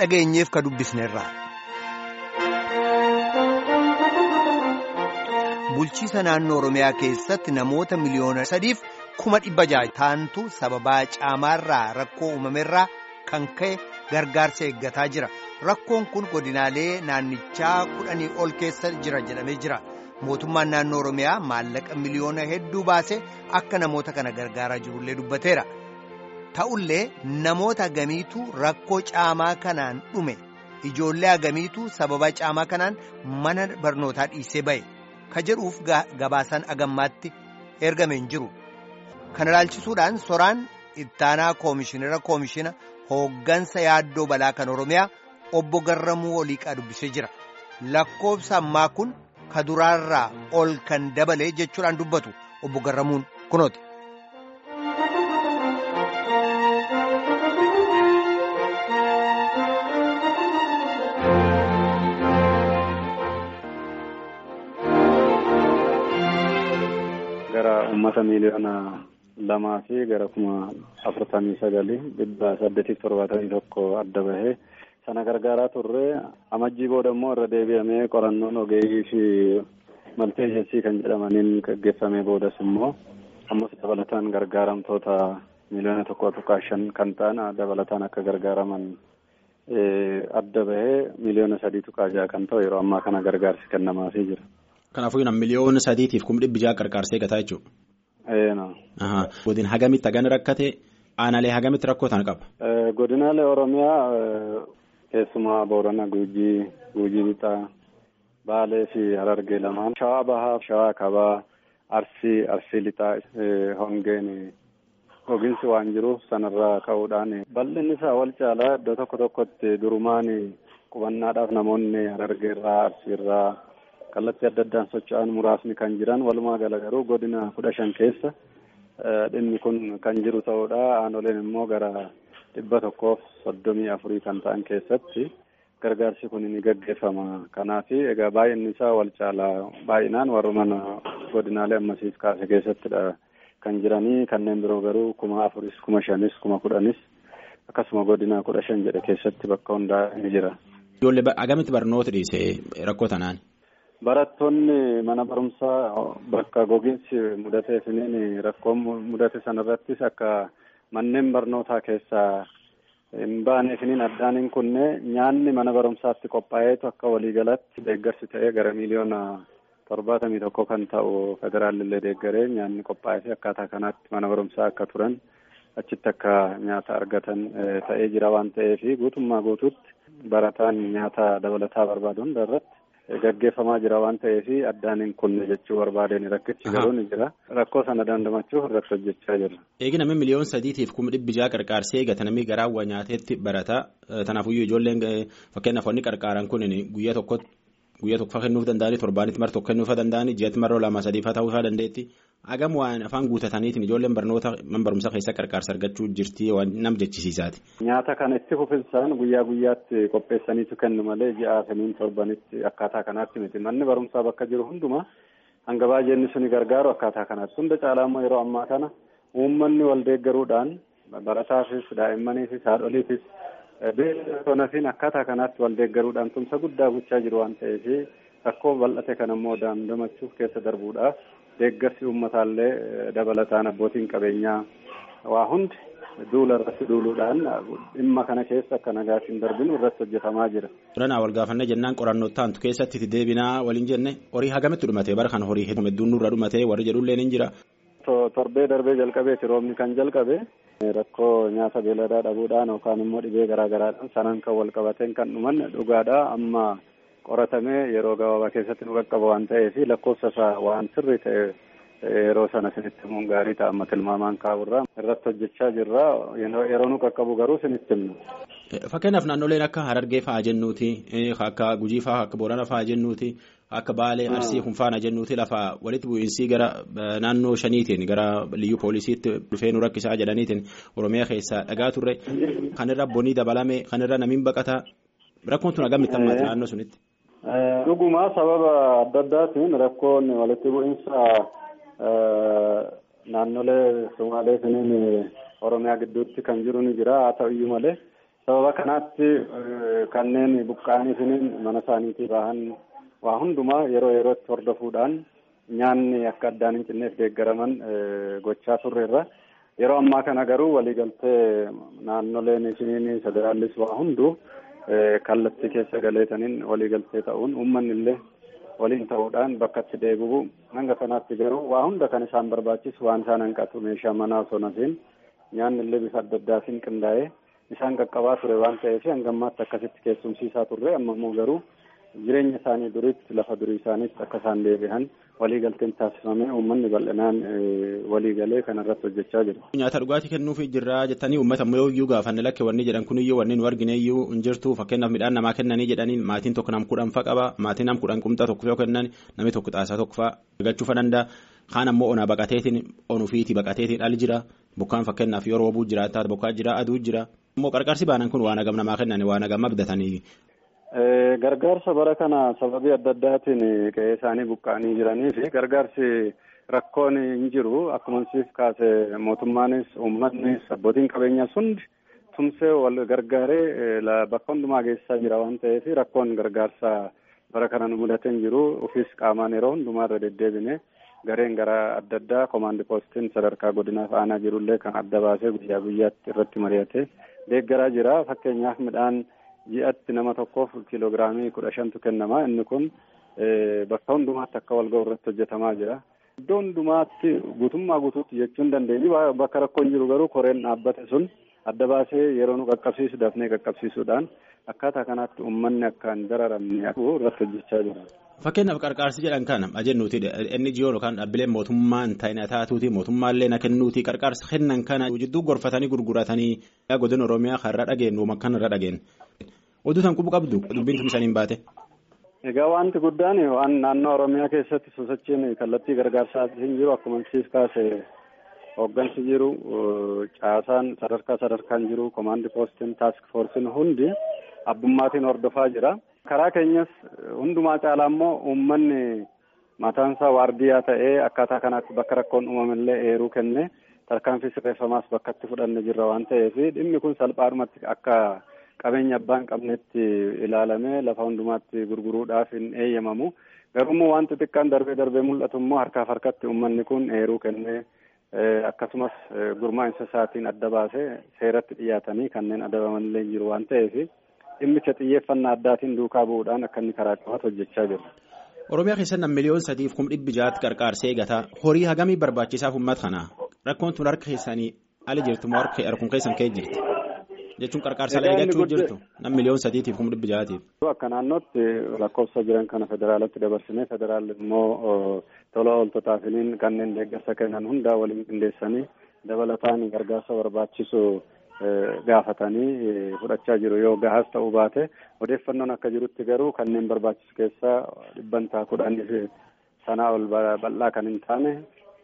dhageenyeef ka dubbisneerra. Bulchiisa naannoo Oromiyaa keessatti namoota miliyoona sadiif kuma dhibba ja'a ta'antu sababaa caamaarraa rakkoo uumameerraa kan ka'e gargaarsa eeggataa jira. Rakkoon kun godinaalee naannichaa kudhanii ol keessa jira jedhamee jira. Mootummaan naannoo Oromiyaa maallaqa miliyoona hedduu baasee akka namoota kana gargaaraa jirullee dubbateera. Ta'ullee namoota agamiitu rakkoo caamaa kanaan dhume ijoollee agamiitu sababa caamaa kanaan mana barnootaa dhiisee ba'e ka jedhuuf gabaasaan agammaatti ergame hin jiru. Kana ilaalchisuudhaan soraan ittaanaa koomishinara koomishina hooggansa yaaddoo balaa kan Oromiyaa obbo Garramuu Oliiqaa dubbisee jira. Lakkoofsa ammaa kun ka duraarraa ol kan dabale jechuudhaan dubbatu obbo Garramuun kunooti. Gara ummata miiliyoona lamaa fi gara kuma afurtamii sagalii dhibba saddeetiif torbaatamii tokko adda bahee sana gargaaraa turre amajjii booda immoo irra deebi'amee qorannoon ogeeyyii fi malteejensi kan jedhamaniin gaggeeffamee boodas immoo ammas dabalataan gargaaramtoota miiliyoona tokko tuqaa shan kan ta'an dabalataan akka gargaaraman adda bahee miiliyoona sadii tuqaa ja'a kan ta'u yeroo ammaa kana gargaarsi kennamaafii jira. Kanaafuu nama miliyoona sadiitiif kuma dhibbi ja'a gargaarsee gataa jechuudha. Godina hagamitti hagan rakkate aanaalee hagamitti rakkoo tan qaba. Godinaalee Oromiyaa keessumaa Boorana Gujii, Gujii Lixaa, Baalee fi Harargee lamaan. Shawaa Bahaa, Shawaa Kabaa, Arsii, Arsii Lixaa, Hongeen gogiinsi waan jiruuf sanarraa ka'uudhaan bal'inni isaa wal caalaa iddoo tokko tokkotti durumaan qubannaadhaaf namoonni Harargeerraa, Arsiirraa kallattii adda addaan socho'an muraasni kan jiran walumaa gala garuu godina kudha shan keessa dhimmi kun kan jiru ta'uudha aanoleen immoo gara dhibba tokkoof soddomii afurii kan ta'an keessatti gargaarsi kun ni gaggeeffama kanaaf egaa baay'inni isaa wal caalaa baay'inaan warruman godinaalee ammasiif kaase keessattidha kan jiranii kanneen biroo garuu kuma afuris kuma shanis kuma kudhanis akkasuma godina kudha shan jedhe keessatti bakka hundaa ni jira. Ijoollee agamitti barnoota dhiise rakkoo tanaan. Barattoonni mana barumsaa bakka gogiinsi mudatee siniin rakkoon mudate sanarrattis akka manneen barnootaa keessaa hin baaneefiniin addaan hin kunne nyaanni mana barumsaatti qophaa'eetu akka waliigalatti deeggarsi ta'ee gara miiliyoona torbaatamii tokko kan ta'u federaalillee deeggaree nyaanni qophaa'ee akkaataa kanaatti mana barumsaa akka turan achitti akka nyaata argatan ta'ee jira waan ta'eef guutummaa guutuutti barataan nyaata dabalataa barbaadu hunda irratti gaggeeffamaa jira waan ta'eef addaan hin kunne jechuu barbaadeen rakkichi garuu ni jira. Rakkoo sana dandamachuuf irratti hojjechaa jira. Eegi namni miliyoon sadiitiif kuma dhibbi ja'a qarqaarsee eegata namni garaa waa nyaateetti barata. Kanaafuu ijoolleen fakkeenyaaf wanni qarqaaran kun guyyaa tokkotti guyyaa tokko kennuuf danda'anii torbaanitti mara tokko kennuuf danda'anii ji'atti marroo lama sadiifaa ta'uu isaa dandeetti. Hagam waan afaan guutataniitiin ijoolleen barnoota man barumsa keessa qarqaarsa argachuu jirti waan nam jechisiisaati. Nyaata kana itti fufinsaan guyyaa guyyaatti qopheessaniitu kennu malee ji'a saniin torbanitti akkaataa kanaatti miti. Manni barumsaa bakka jiru hunduma hanga baay'eenni suni gargaaru akkaataa kanaatti. Hunda caalaa yeroo ammaa kana uummanni wal deeggaruudhaan barataafis daa'immaniifis haadholiifis beeksisoonafiin akkaataa kanaatti wal deeggaruudhaan tumsa guddaa gochaa jiru waan ta'eef rakkoo bal'ate kana immoo dandamachuuf keessa darbuudhaaf deeggarsi uummataallee dabalataan abbootiin qabeenyaa waa hundi duula irratti duuluudhaan dhimma kana keessa akka nagaatiin darbinu irratti hojjetamaa jira. Turanaa wal gaafannee jennaan qorannoo taantu keessatti deebinaa waliin jenne horii hagamitti dhumate bara kan horii hedduun nurra dhumate warri jedhullee ni jira. Torbee darbee jalqabeeti roobni kan jalqabe rakkoo nyaata beeladaa dhabuudhaan yookaan immoo dhibee garaa garaadhaan sanaan kan wal qabateen kan dhuman dhugaadha. Amma qoratamee yeroo gabaabaa keessatti nu qaqqaba waan ta'eef lakkoofsa isaa waan sirrii ta'e yeroo sana sinitti himuun gaarii ta'a amma tilmaamaan kaa'urraa irratti hojjechaa jirra yeroo nu qaqqabu garuu sinitti himna. Fakkeenyaaf naannoleen akka Harargee fa'aa jennuuti akka Gujii fa'aa akka Boorana fa'aa jennuuti akka Baalee Arsii Hunfaana jennuuti lafa walitti bu'iinsii gara naannoo shaniitiin gara liyyuu poolisiitti dhufee nu rakkisaa jedhaniitiin Oromiyaa keessaa dhagaa turre. Kanirra bonii dabalame kanirra namiin baqataa rakkoon tun hagam itti hammaate naannoo sunitti. Dhuguma sababa adda addaatiin rakkoon walitti bu'iinsa naannolee Sumaalee siniin Oromiyaa gidduutti kan jiru ni jira haa ta'uyyuu malee sababa kanaatti kanneen buqqa'anii mana isaaniitii bahan waa hundumaa yeroo yerootti hordofuudhaan nyaanni akka addaan hin cinneef deeggaraman gochaa turreerra. Yeroo ammaa kana garuu waliigaltee naannoleen isiniin federaalis waa hundu kallattii keessa galeetaniin waliigaltee ta'uun uummanni illee waliin ta'uudhaan bakka itti deebi'u hanga kanaatti garuu waa hunda kan isaan barbaachisu waan isaan hanqatu meeshaa manaa osoo nafiin nyaanni illee bifa adda addaatiin qindaa'ee isaan qaqqabaa ture waan ta'eef hanga ammaatti akkasitti keessumsiisaa turre amma immoo garuu jireenya isaanii duriitti lafa durii isaaniitti akka isaan deebi'an waliigalteen taasifamee uummanni bal'inaan waliigalee kanarratti hojjechaa jira. Nyaata dhugaatii kennuufii jirra jettanii uummata ammoo iyyuu gaafanne lakke wanni jedhan kun iyyuu wanni nu argine iyyuu hin jirtu fakkeenyaaf midhaan namaa kennanii jedhaniin maatiin tokko nam kudhan fa qaba maatiin nam kudhan qumxaa tokko yoo kennan namni tokko xaasaa tokko fa argachuu fa danda'a. Kaan ammoo onaa baqateetiin onufiiti baqateetiin al jira bokkaan fakkeenyaaf yoo roobuu jiraata bokkaa jira aduu jira. Ammoo qarqarsi baanan kun waan hagam namaa kennan waan hagam abdatanii. Gargaarsa bara kana sababii adda addaatiin qe'ee isaanii buqqa'anii jiranii fi gargaarsi rakkoon hin jiru akkuma siif kaase mootummaanis uummannis abbootiin qabeenyaas hundi tumsee wal gargaaree bakka hundumaa geessisaa jira waan ta'eef rakkoon gargaarsa bara kana nu mudatee hin jiru ofiis qaamaan yeroo hundumaa irra deddeebine gareen gara adda addaa koomaandi poostiin sadarkaa godinaaf aanaa jirullee kan adda baasee guyyaa guyyaatti irratti mari'ate deeggaraa jira fakkeenyaaf midhaan. Ji'atti nama tokkoof kiiloogiraamii kudha shantu kennama inni kun bakka hundumaatti akka wal ga'u irratti hojjetamaa jira. Iddoo hundumaatti guutummaa guutuutti jechuu hin dandeenyu bakka rakkoon jiru garuu koreen dhaabbate sun adda baasee yeroo nu qaqqabsiisu dafnee qaqqabsiisuudhaan akkaataa kanaatti uummanni akka hin dararamne irratti hojjechaa jira. Fakkeenyaaf qarqaarsi jedhan kana ajennuuti inni jiyoon yookaan dhaabbileen mootummaan ta'ina taatuuti mootummaallee na kennuuti qarqaarsa kennan kana jidduu gorfatanii gurguratanii godina Oromiyaa kan irra dhageenyu kan irra dhageenyu. Oduu tan qubu qabdu dubbiin tumsaniin baate. Egaa wanti guddaan waan naannoo Oromiyaa keessatti sosochiin kallattii gargaarsaa hin jiru akkuma siif kaase hooggansi jiru caasaan sadarkaa sadarkaan jiru koomaandi poostiin taask foorsiin hundi abbummaatiin hordofaa jira. Karaa keenyas hundumaa caalaa immoo uummanni mataansaa waardiyaa ta'ee akkaataa kanaatti bakka rakkoon uumamellee eeruu kenne tarkaanfii sirreeffamaas bakka itti fudhanne jirra waan ta'eef dhimmi kun salphaadhumatti akka qabeenya abbaan qabnetti ilaalamee lafa hundumaatti gurguruudhaaf hin eeyyamamu. Garuu waan xixiqqaan darbee darbee mul'atu immoo harkaaf harkatti uummanni kun eeruu kennee akkasumas gurmaa'insa isaatiin adda baasee seeratti dhiyaatanii kanneen adabamanillee jiru waan ta'eef dhimmicha xiyyeeffannaa addaatiin duukaa bu'uudhaan akka inni karaa qabatu hojjechaa jiru. Oromiyaa keessatti miliyoon sadiif kum dhibbi jaatti qarqaarsee gataa horii hagamii barbaachisaaf uummata kanaa rakkoon tun harka keessanii ala jirtu moo harka harkuma keessan kee jirti jechuun qarqaarsa eeggachuu jirtu nam miliyoon sadiitiif kum dhibbi jaatiif. Akka naannootti lakkoofsa jiran kana federaalatti dabarsinee federaal immoo tola ooltotaafiniin kanneen deeggarsa kennan hundaa waliin qindeessanii dabalataan gargaarsa barbaachisu gaafatanii fudhachaa jiru yoo gahaas ta'uu baate odeeffannoon akka jirutti garuu kanneen barbaachisu keessaa dhibbantaa kudhanii fi sanaa ol bal'aa kan hin taane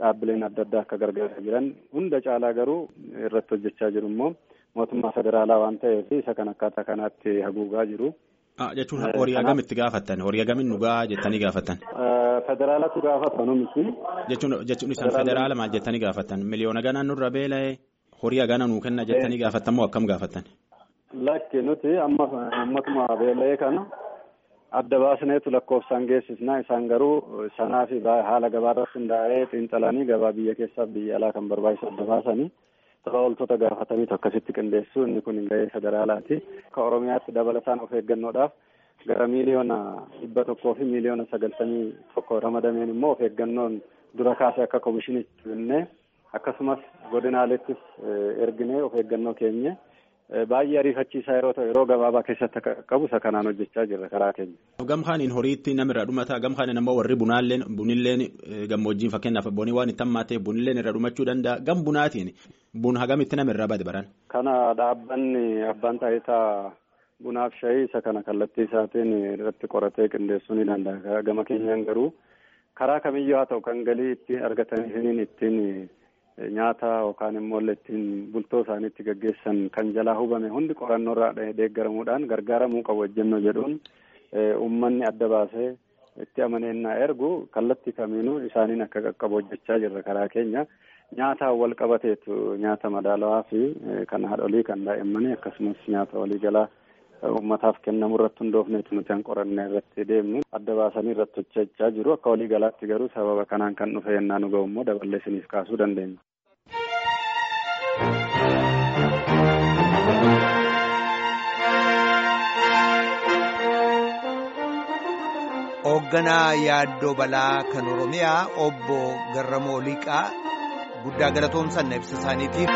dhaabbileen adda addaa akka gargaaraa jiran hunda caalaa garuu irratti hojjechaa jiru immoo mootummaa federaalaa waan ta'eef isa kan akkaataa kanaatti haguugaa jiru. jechuun horii hagamitti gaafattan horii hagamin nu gahaa jettanii gaafattan. Federaalatu gaafatan miti. Jechuun jechuun isaan federaala maal jettanii gaafattan miliyoona ganaan nurra beela'ee horii hagana nuu kenna jettanii gaafattan moo akkam gaafattan. Lakki nuti amma ummatuma beela'ee kana adda baasneetu lakkoofsaan geessisnaa isaan garuu sanaa fi haala gabaarratti hundaa'ee xiinxalanii gabaa biyya keessaa biyya alaa kan barbaachisu adda baasanii tola ooltota gaafataniitu akkasitti qindeessu inni kun gahee federaalaati. Akka Oromiyaatti dabalataan of eeggannoodhaaf gara miiliyoona dhibba tokkoo fi miiliyoona sagaltamii tokko ramadameen immoo of eeggannoon dura kaasee akka komishinitti jennee akkasumas godinaaleettis erginee of eeggannoo keenya baay'ee ariifachiisaa yeroo ta'u yeroo gabaabaa keessatti akka qabu isa kanaan hojjechaa jirra karaa keenya. Gamkaaniin horiitti namirra dhumata gamkaaniin ammoo warri bunaalleen bunilleen gammoojjiin fakkeenyaaf bonii waan itti hammaateef bunilleen irra dhumachuu danda'a gam bunaatiin bun hagamitti namirra bade baran. Kana dhaabbanni abbaan taayitaa bunaaf shayii isa kana kallattii isaatiin irratti qoratee qindeessuu ni danda'a gama keenyaan garuu karaa kamiyyuu haa ta'u kan galii ittiin argatanii ittiin nyaata yookaan immoo ittiin bultoo isaanii itti gaggeessan kan jalaa hubame hundi qorannoo irraa deeggaramuudhaan gargaaramuu qabu ejjennoo jedhuun uummanni adda baasee itti amaneennaa ergu kallattii kamiinuu isaaniin akka qaqqabu hojjechaa jirra karaa keenya. nyaataan wal qabateetu nyaata madaalawaa fi kan haadholii kan daa'immanii akkasumas nyaata waliigalaa uummataaf kennamu irratti hundoofneetu nuti kan qorannee irratti deemnu adda baasanii irratti hojjechaa jiru akka waliigalaatti garuu sababa kanaan kan dhufe yennaa nu ga'u immoo daballee isiniif kaasuu dandeenya. hoogganaa yaaddoo balaa kan oromiyaa obbo Garramoo Liqaa guddaa galatoomsanna ibsa isaaniitiif.